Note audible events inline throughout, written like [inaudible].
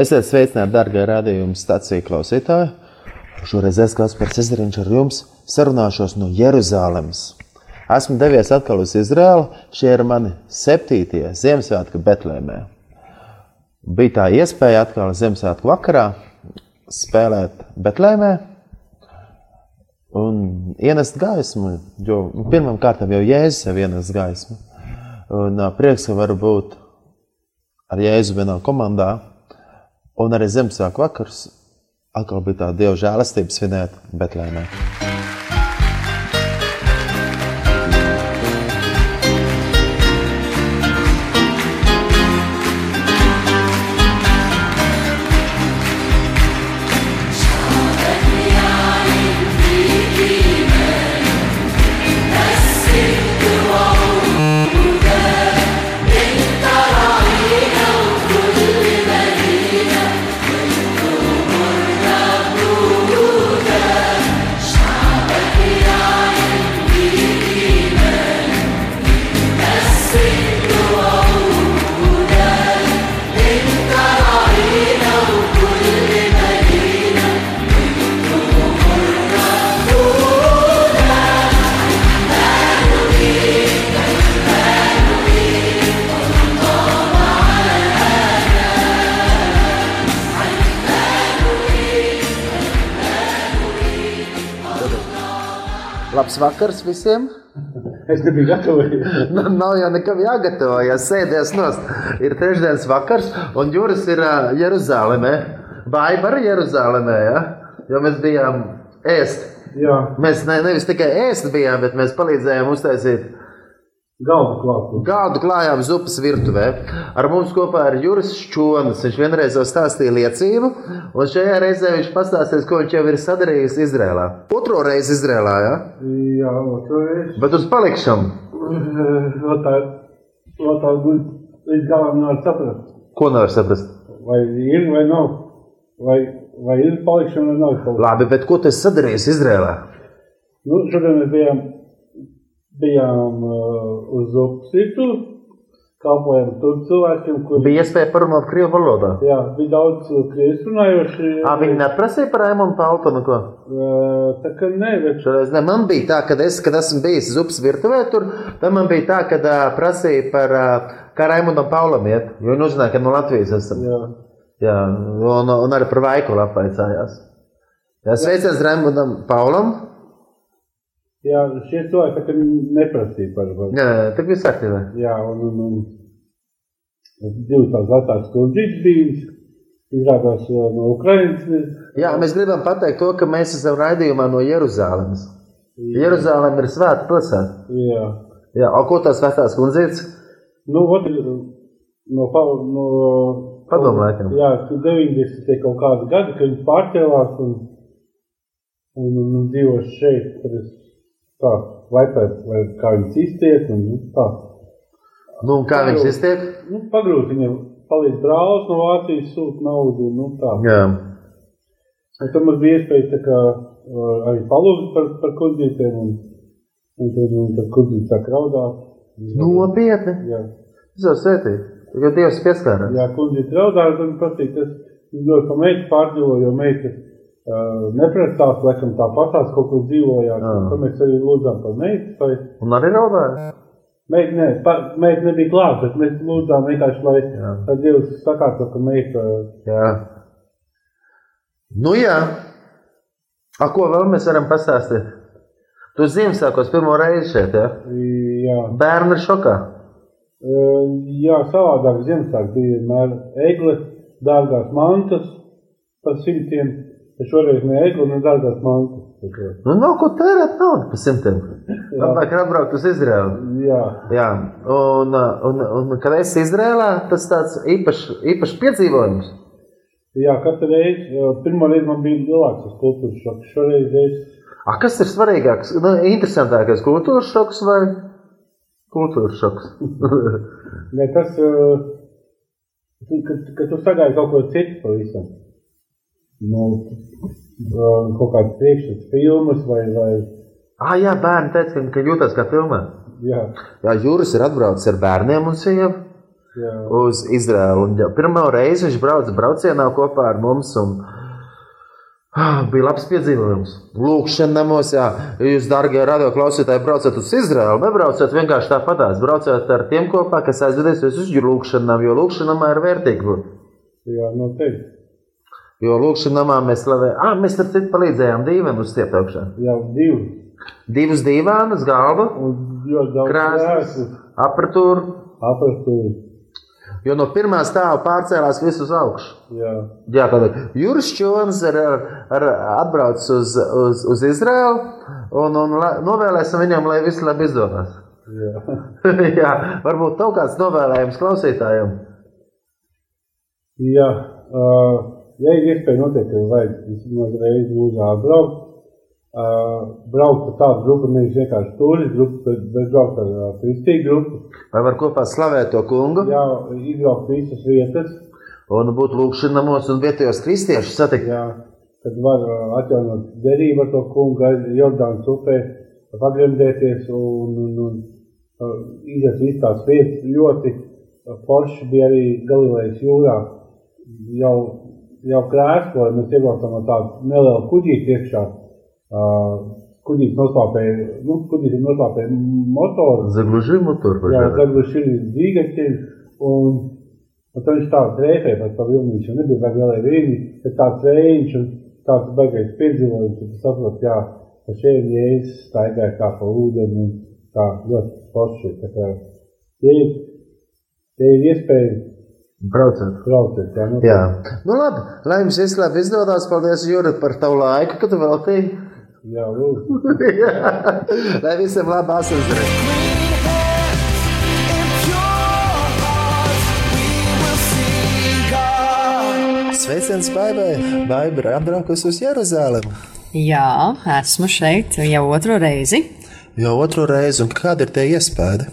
Esiet sveicināti, darbie radījuma stācija klausītāji. Šoreiz es, Kaspars Ezeriņš, ar jums sarunāšos no Jeruzalemes. Esmu devies atkal uz Izraēlu. Šie ir mani septītie Ziemassvētki Betlēmē. Bija tā iespēja atkal Ziemassvētku vakarā spēlēt Betlēmē un ienest gaismu. Kārtām jau Jēzus sev ienes gaismu. Un prieks, ka var būt ar Jēzu vienā komandā. Un arī Ziemassvētku vakars atkal bija tā Dieva žēlastība svinēt Betlēmē. Vakars visiem! [laughs] Es nebiju gatavs. [laughs] Nu, Nav jau nekam jāgatavojas, sēdies nost. Ir trešdienas vakars, un Juris ir ā, Jeruzalemē. Baiba arī Jeruzalemē, ja? jo mēs bijām ēst. Jā, Mēs ne, nevis tikai ēst bijām, bet mēs palīdzējām uztaisīt. Gādu klājām zupas virtuvē. Ar mums kopā ir Juris Čonis. Viņš vienreiz jau stāstīja liecību, un šajā reizē viņš pastāstīs, ko viņš jau ir sadarījis Izrēlā. Otro reizi Izrēlā, ja? Jā, otrais. bet uz palikšanu. [laughs] Vēl tā, vēl tā būt līdz galam nevar saprast. Ko nevar saprast? Vai ir vai nav. Vai, vai ir palikšana vai nav palikšana. Labi, bet ko tas sadarījis Izrēlā? Nu, šodien mēs bijām, bijām uh, uz Zupsitu. Kalpojam tur cilvēkiem, kur Bija iespēja parunāt krievu valodā. Jā, bija daudz krievis runājoši. Ā, viņi neprasīja par Raimonu Paltu neko. Uh, Tā kā ne, bet Šoreiz ne. Man bija tā, ka es, kad esmu bijis zupas virtuvē, tur, tad man bija tā, ka uh, prasīja par, uh, kā Raimondam Paulam iet, jo viņi uzzināja, ka no Latvijas esam. jā. Jā, un, un arī par Vaikulu apvaicājās. Jā, sveiciens Raimondam Paulam. Jā, šie cilvēki kā neprasīja par par- Jā, tā viss kārtībā. Jā, un, un, un divas tās vecākas kundzītes bija. Izrādās ā, no Ukrainas. Jā, mēs gribam pateikt to, ka mēs esam raidījumā no Jeruzālēmas. Jeruzālēma ir svēta pilsēta. Jā. Jā, o ko tās vecās kundzītes? Nu, ot, no, pa- no, Padomu laikam. Jā, tur 90. kaut kādi gadi, kad viņi pārcēlās un, un, un, dzīvo šeit. Tad es tā, vaicāju, vai kā viņas iztiek un nu, tā. Nu, un kā viņš iztiek? Nu, pagrūti viņam palīdz brālis no Vācijas sūt naudu, nu tā. Jā. Un tad mums bija iespēja tā kā uh, arī palūgt par, par kundzītēm, un, un tad, un tad kundzīte sāk raudāt. Nopietni. Jā, Tas jau svētīgi. Jo Dievs pieskārās. jā kundzīte raudāja, un patīk, tas ļoti pa meitu pārdzīvo, jo meita uh, neprastās, laikam tā pašās kaut kur dzīvojāt. Jā. Tad mēs arī lūdzām par meitu, vai Un arī raudāja. meita, ne, pa, meita nebija klāt, bet mēs lūdzām vienkārši, lai tā Dievs sakārto, ka meita, Jā. Nu jā. A, ko vēl mēs varam pastāstīt? Tu Ziemassvētkos pirmo reizi šeit, ja? jā, Bērni ir šokā. Uh, Jā, savādāk Ziemassvētku bija vienmēr egle, dārgās mantas par simtiem. Es šoreiz ne egle, ne dārgās mantas. Nu, nav ko tērēt naudu par simtiem. Labāk atbraukt uz Izraelu. Jā, Jā, un, un, un kad es Izrēlā, tas tāds īpašs, īpašs piedzīvojums. jā, katru reizi, pirmo reizi man bija lielāks kultūras šoks. Šoreiz es, A, kas ir svarīgāks? Nu, interesantākais kultūras šoks vai kultūras šoks? [laughs] ne tas, kad, kad tu sagāji kaut ko citu pavisam. Nu, uh, kaut kāds priekšstats filmas vai, vai, ah, jā, bērni teica, ka, ka jūtas kā filmā. jā, Jā, Jūras ir atbraucis ar bērniem un sievu. Jā. uz Izraēlu. Un jau pirmo reizi viņš brauca braucienā kopā ar mums. Un, ah, Bija labs piedzīvojums. Lūkšana namos, jā. Jūs, darbie radio klausītāji, braucat uz Izraēlu. Nebraucat vienkārši tāpatās. Braucat ar tiem kopā, kas aizvedīs jūs uz lūkšanām, jo lūkšanām ir vērtīgi būt. Jā, noteikti. Jo lūkšanām mēs slavējam, ah, mēs citu palīdzējām dīvainam uz stiepu augšā. Jā, divi. Divas dīvānas, galva, krēslu, apatūra. apatūri. Jo no pirmā stāva pārcēlās viss uz augšu. Jā, Jā, tad Juris Čons ir atbraucis uz, uz, uz Izraelu un, un la- novēlēsim viņam, lai viss labi izdodas. jā. [laughs] Jā, varbūt tev kāds novēlējums klausītājiem. jā. Uh, ja ir iespēja noteikti vajag vismaz reizi mūžā braukt, uh, braukt ar tādu grupu, nevis vienkārši turistu grupu, bet, braukt ar uh, kristīgu grupu. Vai var kopā slavēt to kungu Jā, izbraukt visas vietas, un būt lūkšanamos un vietējos kristiešus satikt? jā, kad var atjaunot derību ar to kungu, Jordānas upē, pagremdēties un, un, un uh, iziet visas tās vietas. Ļoti forši bija arī Galilejas jūrā. Jau, jau krēsloja, mēs iebraucam ar tādu nelielu kuģīti iekšā. Uh, kuģītis noslāpēja, nu, kuģītis noslāpēja motoru. Zaglužimu tur. Jā, šī dzīgaķi, un, un tad viņš tāds rēpēja par to viņš jau nebija vēl vēlēja vīni, bet tāds vējš un tāds baigais piedzīvojums, un tu saprot, jā, ka šeit jēzus staigāja kā pa ūdeni, un kā ļoti forši, tā kā, ja ir, ja ir iespēja Braucot. brauciet, jā, nu, Jā, nu labi. Lai jums viss labi izdodas. Paldies, Jurek, par tavu laiku, kad tu veltīji. jā, lūdzu. Jā. [laughs] Lai visiem labi asins. Sveiciens Baibai! Baiba ir atbraukusi uz Jeruzalemi. Jā, esmu šeit jau otro reizi. Jau otru reizi, un kāda ir tie iespēja?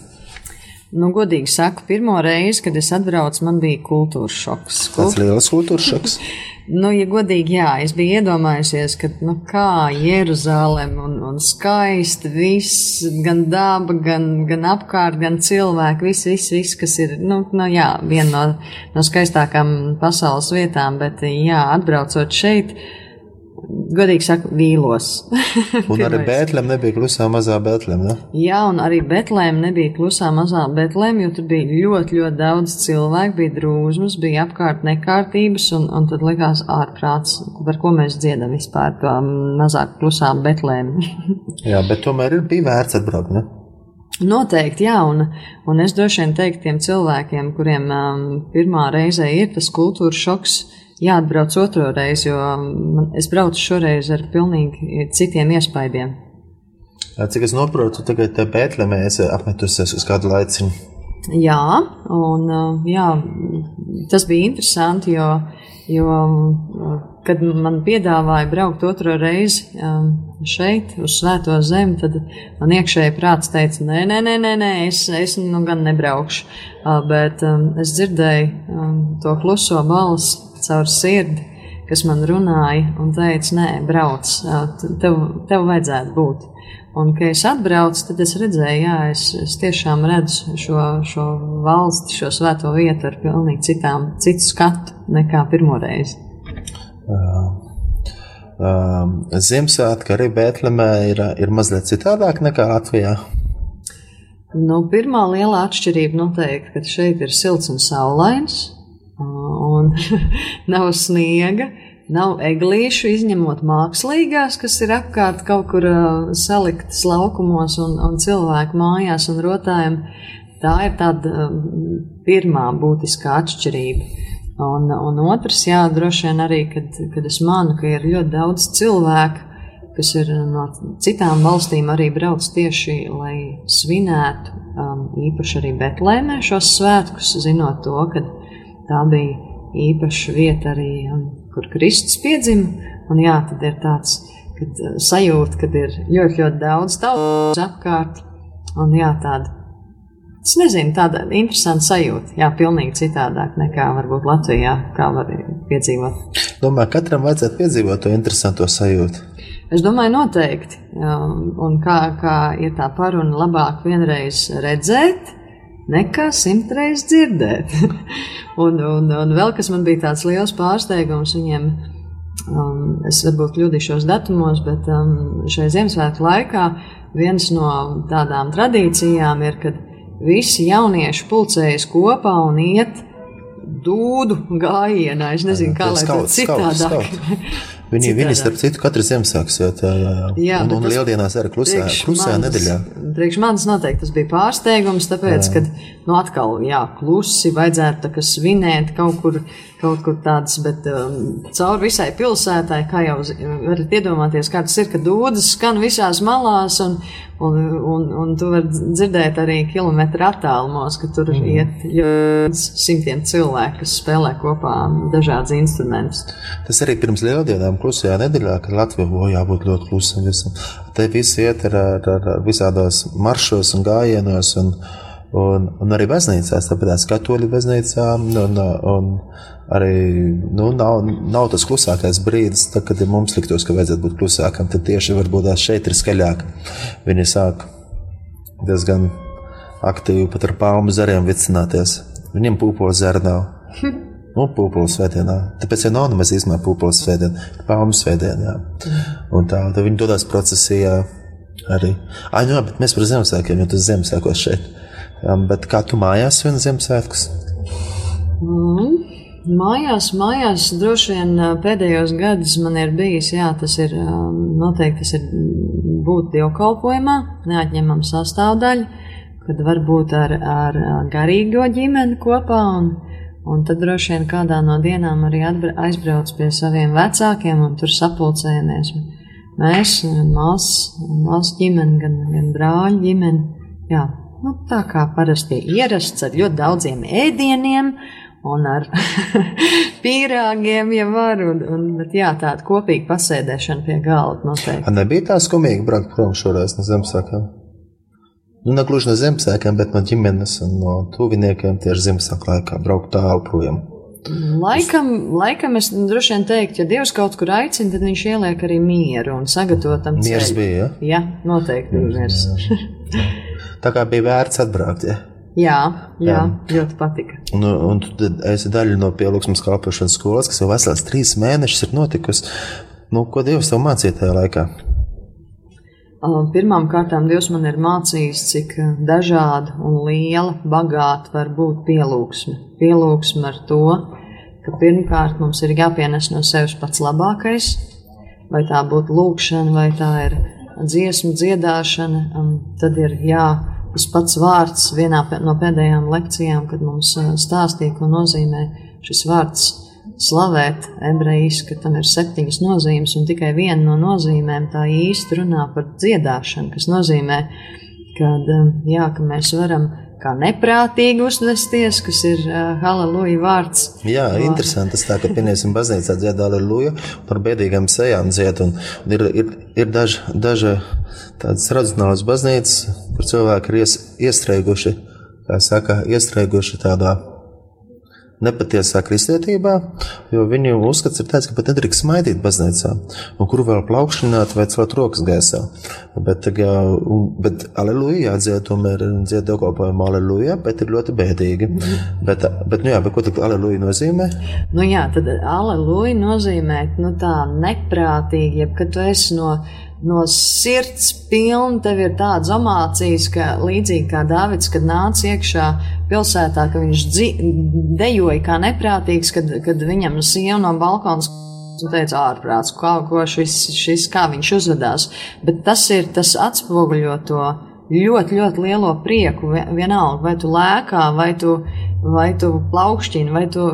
Nu, godīgi saku, pirmo reizi, kad es atbraucu, man bija kultūras šoks. Tas liels kultūras šoks. [laughs] Nu, ja godīgi, jā, es biju iedomājusies, ka, nu, kā Jeruzalem un, un skaisti viss, gan daba, gan, gan apkārt, gan cilvēki, viss, viss, viss, kas ir, nu, nu jā, viena no, no skaistākām pasaules vietām, bet, jā, atbraucot šeit, godīgi saku, vīlos. Un arī. Bētlem nebija klusā mazā Bētlem. Ne? Jā, un arī Betlēma nebija klusā mazā Betlēma, jo tur bija ļoti, ļoti daudz cilvēku, bija drūzmas, bija apkārt nekārtības, un, un tad likās ārprāts, par ko mēs dziedam vispār to mazāk klusā Betlēma. [laughs] Jā, bet tomēr ir bija vērts atbraukt. Ne? Noteikti, jā, un, un es droši vien teiktu tiem cilvēkiem, kuriem um, pirmā reize ir tas kultūras šoks, jāatbrauc otro reizi, jo man, es braucu šoreiz ar pilnīgi citiem. Jā, Cik es saprotu, tagad te Bētlemē esi apmetusies uz kādu laiciņu. Jā, un uh, jā, tas bija interesanti, jo, jo uh, kad man piedāvāja braukt otro reizi um, šeit, uz Svēto zemi, tad man iekšēji prāts teica, nē, nē, nē, nē, nē es, es nu gan nebraukšu. Bet um, es dzirdēju um, to kluso balsi caur sirdi, kas man runāja un teica, nē, brauc, uh, tev, tev vajadzētu būt. Un, kad es atbraucu, tad es redzēju, jā, es, es tiešām redzu šo, šo valsti, šo svēto vietu ar pilnīgi citām, citu skatu nekā pirmoreiz. Um, Ziemassvētka arī Bētlemē ir, ir mazliet citādāk nekā Latvijā. Nu, pirmā liela atšķirība noteikti, ka šeit ir silts un saulains, un [laughs] nav sniega, nav eglīšu, izņemot mākslīgās, kas ir apkārt kaut kur uh, saliktas laukumos un, un cilvēku mājās un rotājiem. Tā ir tāda um, pirmā būtiskā atšķirība. Un, un otrs, jā, droši vien arī, kad, kad es manu, ka ir ļoti daudz cilvēku, kas ir no citām valstīm arī brauc tieši, lai svinētu um, īpaši arī Betlēmē šos svētkus, zinot to, ka tā bija īpaša vieta arī, kur Kristus piedzima. Un jā, tad ir tāds kad, uh, sajūta, kad ir ļoti, ļoti daudz tautas apkārt. Un jā, tāda, es nezinu, tāda interesanta sajūta. Jā, pilnīgi citādāk nekā varbūt Latvijā, kā var piedzīvot. Domāju, katram vajadzētu piedzīvot to interesanto sajūtu. Es domāju, noteikti. Um, Un kā, kā ir tā paruna, labāk vienreiz redzēt, nekā simtreiz dzirdēt. [laughs] un, un, un vēl kas man bija tāds liels pārsteigums viņiem. Um, es varbūt kļūdīšos datumos, bet um, šai Ziemassvētku laikā viens no tādām tradīcijām ir, kad visi jaunieši pulcējas kopā un iet dūdu gājienā. Es nezinu, kā lai to citādāk. Viņi, viņi starp citu, katru Ziemassvētku svētā, jā, jā. jā un, un lieldienās arī klusā, klusā manis, nedēļā. Priekš manis noteikti tas bija pārsteigums, tāpēc, kad, nu, atkal, jā, klusi vajadzētu tā kā svinēt kaut kur, kaut kur tāds, bet um, caur visai pilsētai, kā jau varat iedomāties, kā tas ir, ka dūdas skan visās malās un, un, un, un tu vari dzirdēt arī kilometru attālumos, ka tur mm. iet simtiem cilvēku, kas spēlē kopā dažādas instrumentus. Tas arī pirms lieldienām klusajā nedēļā, kad Latvijā buvo jābūt ļoti klusam visam. Te visi iet ar, ar, ar visādos maršos un gājienos un, un, un arī baznīcās, tāpēc katoļu baznīcā un, un, un arī nu, nav, nav tas klusākais brīdis, tad, kad mums liktos, ka vajadzētu būt klusākam, tad tieši varbūt šeit ir skaļāk. Viņi sāk diezgan aktīvi pat ar palmu zariem vicināties. Viņiem pūpola zara nav. Nu, pūpoles svētdienā. Tāpēc jau nav nemaz īstenībā pūpoles svētdiena, palmu svētdienā. Un tā, tad viņi dodas procesijā arī. Ah, nu, jā, bet mēs par Ziemassvētkiem, jo tas Ziemassvētkos šeit. Um, bet kā tu mājās svin Ziemassvētkus? Mm. Mājās, mājās droši vien pēdējos gados man ir bijis, jā, tas ir noteikti tas ir būt dievkalpojumā, neatņemama sastāvdaļa, kad varbūt ar, ar garīgo ģimeni kopā un, Un tad droši vien kādā no dienām arī aizbrauc pie saviem vecākiem un tur sapulcējamies. Mēs, māsas ģimene, gan, gan brāļa ģimene. Jā, nu, tā kā parasti ierasts ar ļoti daudziem ēdieniem un ar [laughs] pīrāgiem, ja var. Un, un, bet jā, tāda kopīga pasēdēšana pie galda noteikti. Nebija tā skumīgi braukt prom šoreiz no Zemesakām? Nu, ne gluži no Ziemassvētkiem, bet no ģimenes un no tuviniekiem tieši Ziemassvētku laikā braukt tālu projām. Laikam, laikam es droši vien teiktu, ja Dievs kaut kur aicina, tad viņš ieliek arī mieru un sagatavo tam ceļu. Miers bija, ja? Jā, noteikti miers. [laughs] Tā kā bija vērts atbraukt, ja? Jā, jā, jā, ļoti patika. Un, un tu esi daļa no pielūgsmas kalpošanas skolas, kas jau vesels trīs mēnešus ir notikusi. Nu, ko Dievs tev mācīja tajā laikā? Pirmām kārtām Dievs man ir mācījis, cik dažāda un liela, bagāta var būt pielūgsme. Pielūgsme ar to, ka pirmkārt mums ir jāpienes no sevis pats labākais, vai tā būtu lūkšana, vai tā ir dziesmu dziedāšana, tad ir jā, tas pats vārds vienā no pēdējām lekcijām, kad mums stāstīja, ko nozīmē šis vārds slavēt ebrejiski, tam ir septiņas nozīmes, un tikai viena no nozīmēm tā īsti runā par dziedāšanu, kas nozīmē, kad, um, jā, ka mēs varam kā neprātīgi uzvesties, kas ir uh, halleluja vārds. Jā, no. interesanti tas tā, ka piemēram baznīcā dzied halleluja, par bēdīgām sejām dzied, un, un ir, ir, ir daži, daži tādas tradicionālas baznīcas, kur cilvēki ir ies, iestrēguši, kā saka, iestrēguši tādā nepatiesā kristietībā, jo viņu uzskats ir tāds, ka pat nedrīkst smaidīt baznīcā, un kur vēl plaukšanāt vai celt rokas gaisā. Bet, un, bet aleluja jādzied, tomēr dzied dievkalpojumu aleluja, bet ir ļoti bēdīgi. Mm. Bet, bet, nu jā, bet ko tad aleluja nozīmē? Nu jā, tad aleluja nozīmē, nu tā neprātīgi, jeb kad tu esi no no sirds pilna, tev ir tādas omācijas, ka līdzīgi kā Dāvids, kad nāca iekšā pilsētā, ka viņš dzi, dejoja kā neprātīgs, kad, kad viņam sieva no balkona un teica, ārprāts, kā, ko šis, šis, kā viņš uzvedās. Bet tas ir, tas atspoguļo to ļoti, ļoti lielo prieku, vienalga, vai tu lēkā, vai tu vai tu plaukšķini, vai tu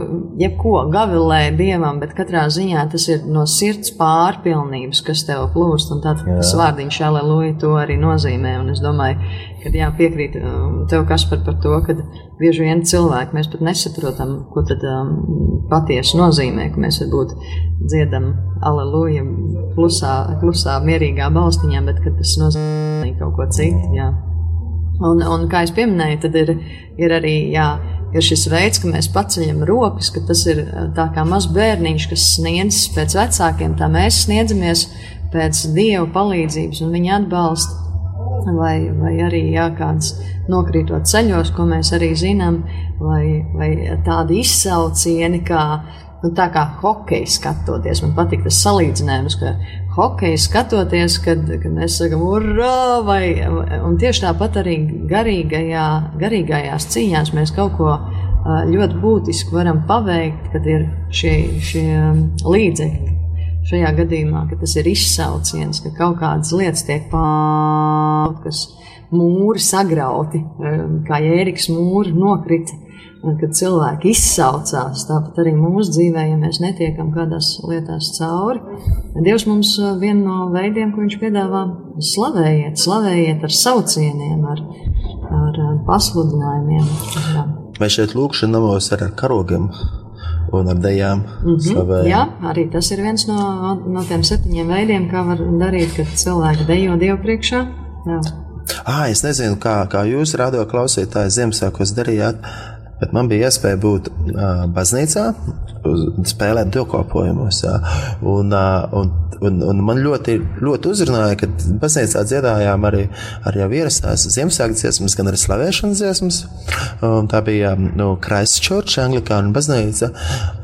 jebko gavilē dievam, bet katrā ziņā tas ir no sirds pārpilnības, kas tev plūst, un tāds tas vārdiņš aleluja to arī nozīmē, un es domāju, ka jā, piekrīt um, tev kas par, par to, ka bieži vien cilvēki mēs pat nesaprotam, ko tad um, patiesi nozīmē, ka mēs varbūt dziedam aleluja klusā, klusā, mierīgā balstiņā, bet ka tas nozīmē kaut ko citu, jā. Un, un kā es pieminēju, tad ir, ir arī, jā, ir šis veids, ka mēs paceļam rokas, ka tas ir tā kā mazs bērniņš, kas sniedz pēc vecākiem, tā mēs sniedzamies pēc Dieva palīdzības un viņa atbalsta. vai, vai arī jā, kāds nokrītot ceļos, ko mēs arī zinām, vai, vai tādi izsaucieni, kā, nu, tā kā hokeja skatoties. Man patīk tas salīdzinājums, ka hokeja skatoties, kad, kad mēs sakam, urā, vai, un tieši tāpat arī garīgajā, garīgajās cīņās mēs kaut ko ļoti būtisku varam paveikt, kad ir šie, šie līdzekļi šajā gadījumā, ka tas ir izsauciens, ka kaut kādas lietas tiek pārākas, mūri sagrauti, um, kā Jēriks mūri nokrita, kad cilvēki izsaucās. Tāpat arī mūsu dzīvē, ja mēs netiekam kādās lietās cauri, Dievs mums uh, vienu no veidiem, ko viņš piedāvā, slavējiet, slavējiet ar saucieniem, ar, ar uh, pasludinājumiem. Vai šeit lūkšana namos ar karogiem? Un ar dejām. Mm -hmm. Slavējam. Jā, arī tas ir viens no, no tiem septiņiem veidiem, kā var darīt, kad cilvēki dejo Dievu priekšā. Jā. Ah, es nezinu, kā, kā jūs, radio klausītāji, Ziemassvētkos darījāt, bet man bija iespēja būt uh, baznīcā, spēlēt dievkalpojumos. Un, un Un, un man ļoti, ļoti uzrunāja, ka baznīcā dziedājām arī, arī jau ierastās Ziemassvētku dziesmas, gan arī slavēšanas dziesmas. Un tā bija nu, Christchurch, Anglikāna baznīca,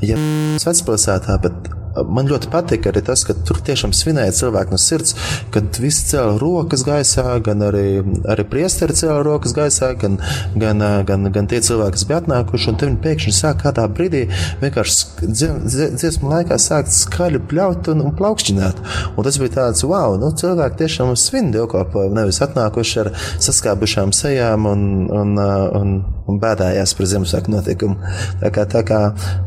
ja vecpilsētā, bet man ļoti patika arī tas, ka tur tiešām svinēja cilvēku no sirds, kad visi cēla rokas gaisā, gan arī, arī priesteri cēla rokas gaisā, gan, gan, gan, gan tie cilvēki, kas bija atnākuši, un viņi pēkšņi sāk kādā brīdī vienkārši dziesmu laikā sākt skaļi pļaut un, un plaukšķināt. Un tas bija tāds, wow, nu, cilvēki tiešām svin dievkalpojumu, nevis atnākuši ar saskābušām sejām un, un, un, un bēdājās par Ziemassvētku notikumu. Tā kā, tā kā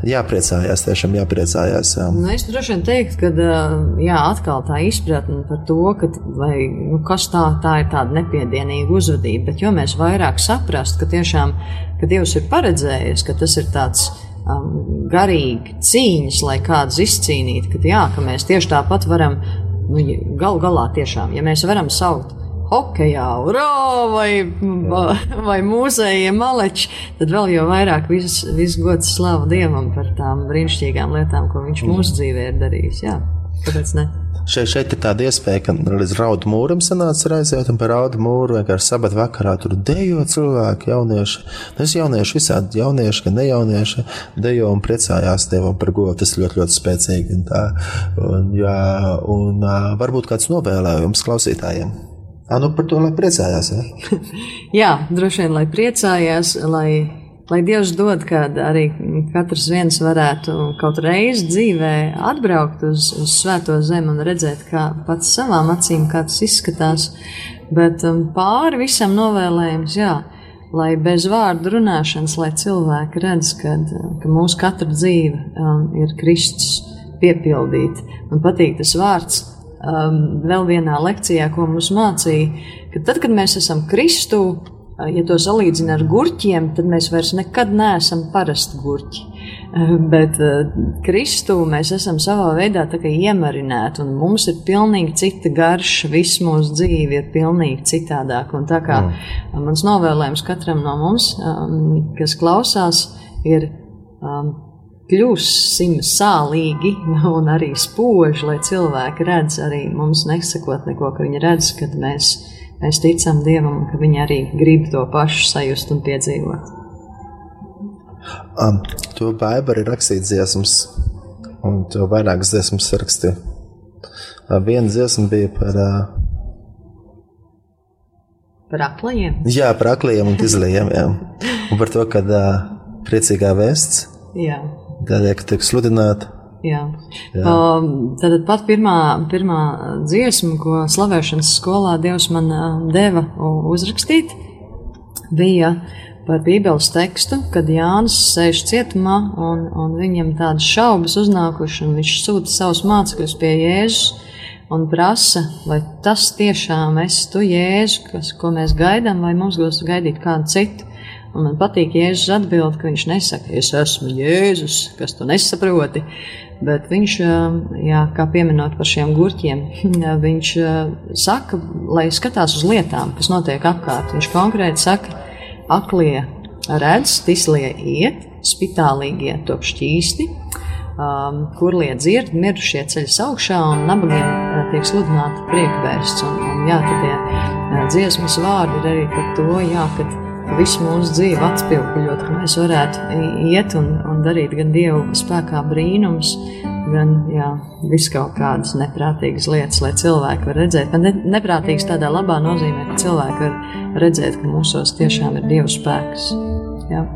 jāpriecājās, tiešām jāpriecājās. Jā. Nu, es droši vien teiktu, ka jā, atkal tā izpratne par to, ka, vai, nu, kas tā, tā ir tāda nepiedienīga uzvedība, bet jo mēs vairāk saprast, ka tiešām, ka Dievs ir paredzējis, ka tas ir tāds um, garīgi cīņas, lai kādus izcīnītu, ka jā, ka mēs tieši tāpat varam, nu, gal galā tiešām, ja mēs varam saukt hokejā, urā, vai, vai mūzejiem maleči, tad vēl jau vairāk viss vis gods slavu Dievam par tām brīnišķīgām lietām, ko viņš mūsu dzīvē ir darījis. Jā, kāpēc ne? Šeit, šeit ir tāda iespēja, ka līdz raudu mūram sanāca aiziet, un par raudu mūru vienkārši sabat vakarā tur dejo cilvēki, jaunieši. Es jaunieši visādi jaunieši, gan nejaunieši dejo un priecājās Dievam par godu. Tas ļoti, ļoti spēcīgi. Un tā, un, jā, un varbūt kāds novēlējums klausītājiem. À, nu par to, lai priecājās. Ja? [laughs] Jā, droši vien, lai priecājās, lai, lai Dievs dod, kad arī katrs viens varētu kaut reizi dzīvē atbraukt uz, uz svēto zemi un redzēt, kā pats savām acīm, tas izskatās. Bet um, pāri visam novēlējums, jā, lai bez vārdu runāšanas, lai cilvēki redz, kad, ka mūsu katra dzīve um, ir Kristus piepildīta. Man patīk tas vārds um, vēl vienā lekcijā, ko mums mācīja, ka tad, kad mēs esam Kristu, uh, ja to salīdzina ar gurķiem, tad mēs vairs nekad neesam parasti gurķi. Uh, bet uh, Kristu mēs esam savā veidā iemarināti, un mums ir pilnīgi cita garša. Viss mūsu dzīve ir pilnīgi citādāk. Un tā kā mm. mans novēlējums katram no mums, um, kas klausās, ir um, kļūsim sālīgi [laughs] un arī spoži, lai cilvēki redz arī mums nesakot neko, ka viņi redz, kad mēs, mēs ticam Dievam un ka viņi arī grib to pašu sajust un piedzīvot. Um, to Bībeli ir rakstīts dziesmas, un to vairākas dziesmas rakstīja. Uh, viena dziesma bija par. Uh, par aklajiem? Jā, par aklajiem un izlējiem. Un par to, ka uh, priecīgā vēsts. Jā Ka tiek sludināta. Jā. Jā. Tad pat pirmā, pirmā dziesma, ko slavēšanas skolā Dievs man deva uzrakstīt, bija par Bībeles tekstu, kad Jānis sēž cietumā un, un viņam tādas šaubas uznākušas, un viņš sūta savus mācekļus pie Jēzus un prasa, vai tas tiešām esi tu Jēzu, kas, ko mēs gaidām, vai mums būs gaidīt kādu citu. Un man patīk Jēzus atbild, ka viņš nesaka, es esmu Jēzus, kas tu nesaproti. Bet viņš, jā, kā pieminot par šiem gurķiem, [laughs] viņš saka, lai skatās uz lietām, kas notiek apkārt. Viņš konkrēti saka, aklie redz, tislie iet, spitālīgie top šķīsti, um, kurlie dzird, mirušie ceļas augšā un nabagiem tiek sludināta priekvērsts. Un, un jā, tad tie dziesmas vārdi ir arī par to, jā, kad visu mūsu dzīvi atspilgļot, ka mēs varētu iet un, un darīt gan Dievu spēkā brīnums, gan jā, visu kaut kādas neprātīgas lietas, lai cilvēki var redzēt. Ne, neprātīgas tādā labā nozīmē, ka cilvēki var redzēt, ka mūsos tiešām ir Dieva spēks. Jā.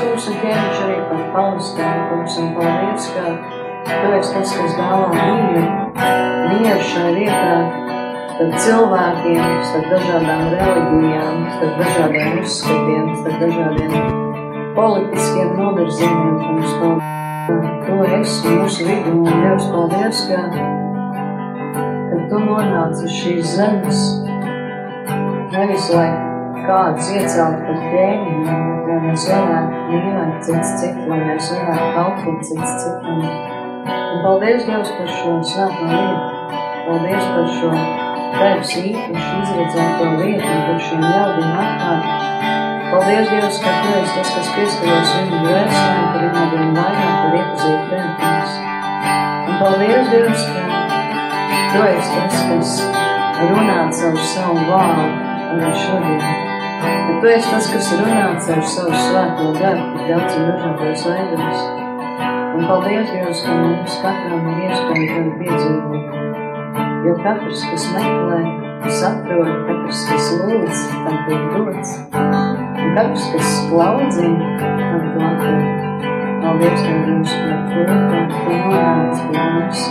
Kungs un ķēniņš arī par palaskām, kungs, un paldies, ka Tu esi tas, kas dāvā mieru, mieru šai vietā, starp cilvēkiem, starp dažādām reliģijām, starp dažādiem uzskatiem, starp dažādiem politiskiem novirzījumiem, kungs, paldies. Tu esi mūsu vidū, un Dievs, paldies, ka, ka Tu nonāci šīs zemes, nevis lai kāds iecelt par ķēniņu, lai mēs varētu mīlēt cits citu, lai mēs varētu kalpot cits citam. Un paldies Dievs par šo svēto lietu, paldies par šo Tevs īpaši izredzēto lietu un par šiem ļaudīm atklāt. Paldies, Dievs, ka Tu esi tas, kas pieskaries viņu dvēselēm, ka viņi vien vairāk var iepazīt kungs. Un paldies, Dievs, ka Tu esi tas, kas runā caur savu vārdu arī šodien. Ka Tu esi tas, kas runā caur savu svēto garu, tik daudziem dažādos veidos. Un paldies, Dievs, ka mums katram ir iespēja Tevi piedzīvot. Jo katrs, kas meklē, saprot, katrs, kas lūdz, tam tiek dots. Katrs, kas klaudzina, tam tu atver. Paldies, Tev, Dievs, par to, ka Tu nonāc pie mums,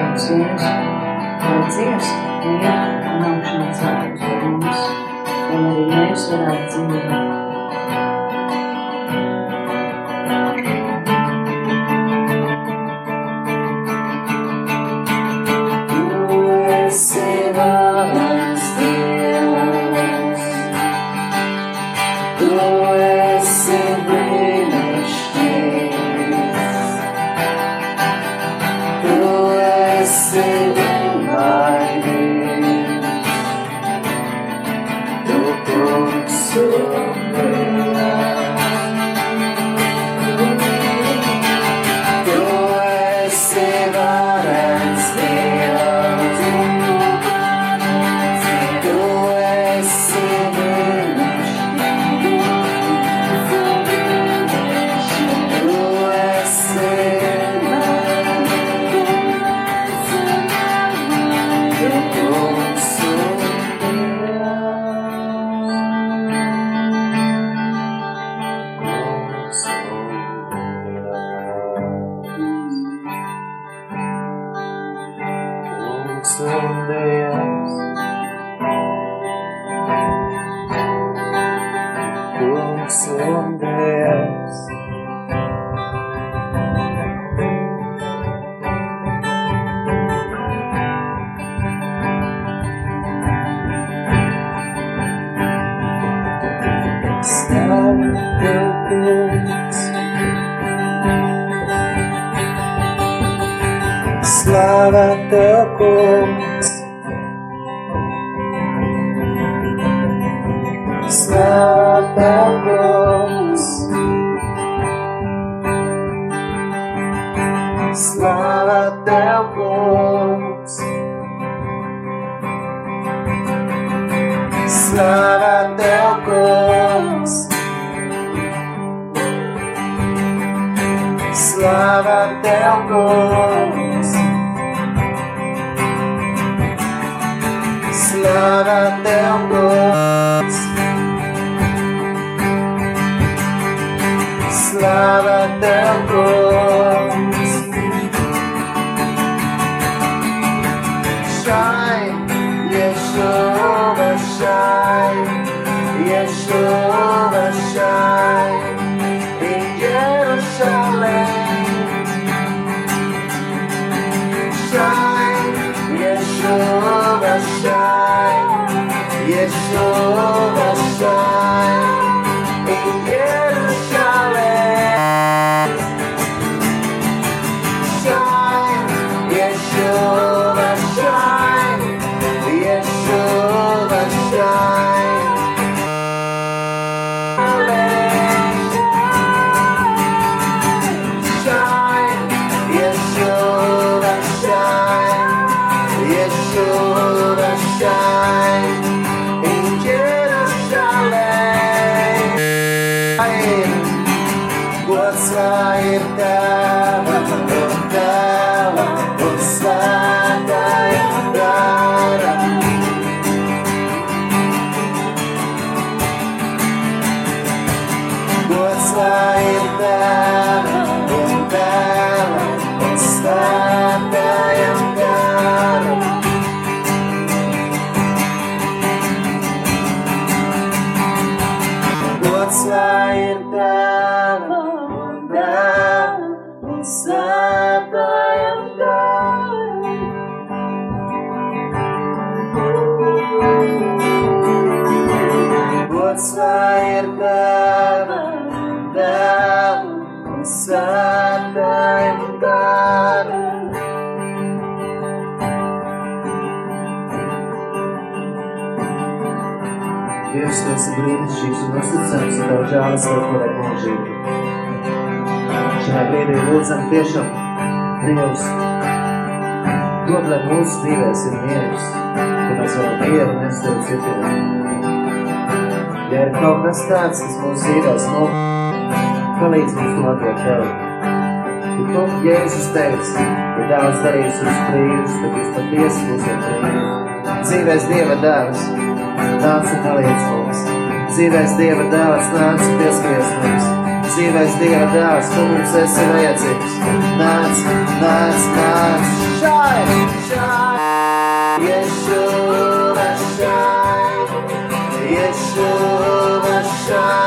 kāds Jēzus, lai ciest, miet un augšanā celtos par mums, lai arī mēs lying down. Esi brīnišķīgs un uzticams, un tev var turēt mūžīgi. Šajā brīdī lūdzam tiešām Dievs, dod, lai mūsu dzīvēs ir miers, ka mēs varam Dievu nest tev citiem. Ja ir kaut kas tāds, kas mūsu dzīvēs no palīdz mums to atdot tev. Tu to Jēzus teica, ja daudz darīs uz brīvus, tad jūs patiesi būsiet brīvi. Dzīvēs Dieva dēls, nāc un palīdz mums. Dzīvēs Dieva dēls, nāc un pieskaries mums. Dzīvēs Dieva dēls, tu mums esi vajadzīgs. Nāc, nāc, nāc. Šai, šai, Yeshua, šai, Yeshua, šai,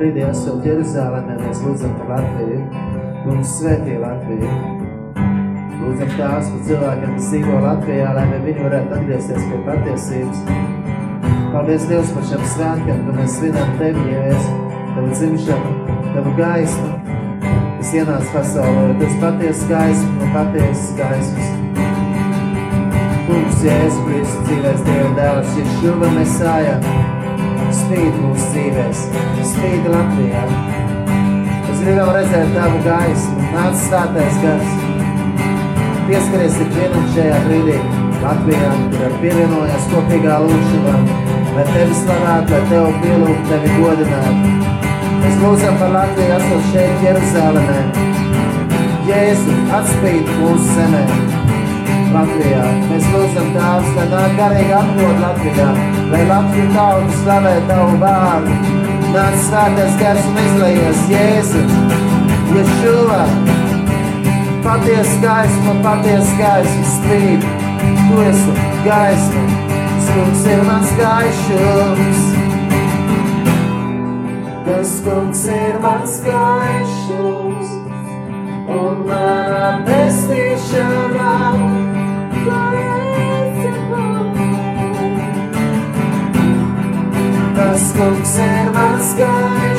brīdī esot Jeruzalemē, mēs lūdzam par Latviju. Mums svētī Latviju. Lūdzam tās par cilvēkiem, kas dzīvo Latvijā, lai viņi varētu atgriezties pie patiesības. Paldies Dievs par šiem svētkiem, ka mēs svinam Tevi, Jēzus, Tavu dzimšanu, Tavu gaismu, kas ienāca pasaulē, jo Tas patiesas gaismas un patiesas gaismas. Kungs, Jēzus Kristus, dzīvēs Dieva dēls, Ješuva Mesāja, spīd mūsu dzīvēs, spīd Latvijā. Mēs gribam redzēt Tavu gaismu, nāc svētais gars. Pieskaries ikvienam šajā brīdī Latvijā, kur ir pievienojies kopīgā lūkšanā, lai Tevi slavētu, lai Tevi pielūgtu, Tevi godinātu. Mēs lūdzam par Latviju, esot šeit Jeruzalemē. Jēzu, atspīd mūsu zemē. Latvijā. Mēs lūdzam Tēvs, lai nāk garīgi atmod Latvijā, lai Latviju tautu slavē Tavu vārdu. Nāc svētais gars un izlaies Jēzu, Ješuva, paties gaisma, paties gaisma spīd. Tu esi gaisma, skunks ir mans gaišums. Tas kungs ir mans gaišums, un manā pestīšanā Tas kungs ir mans gaišums.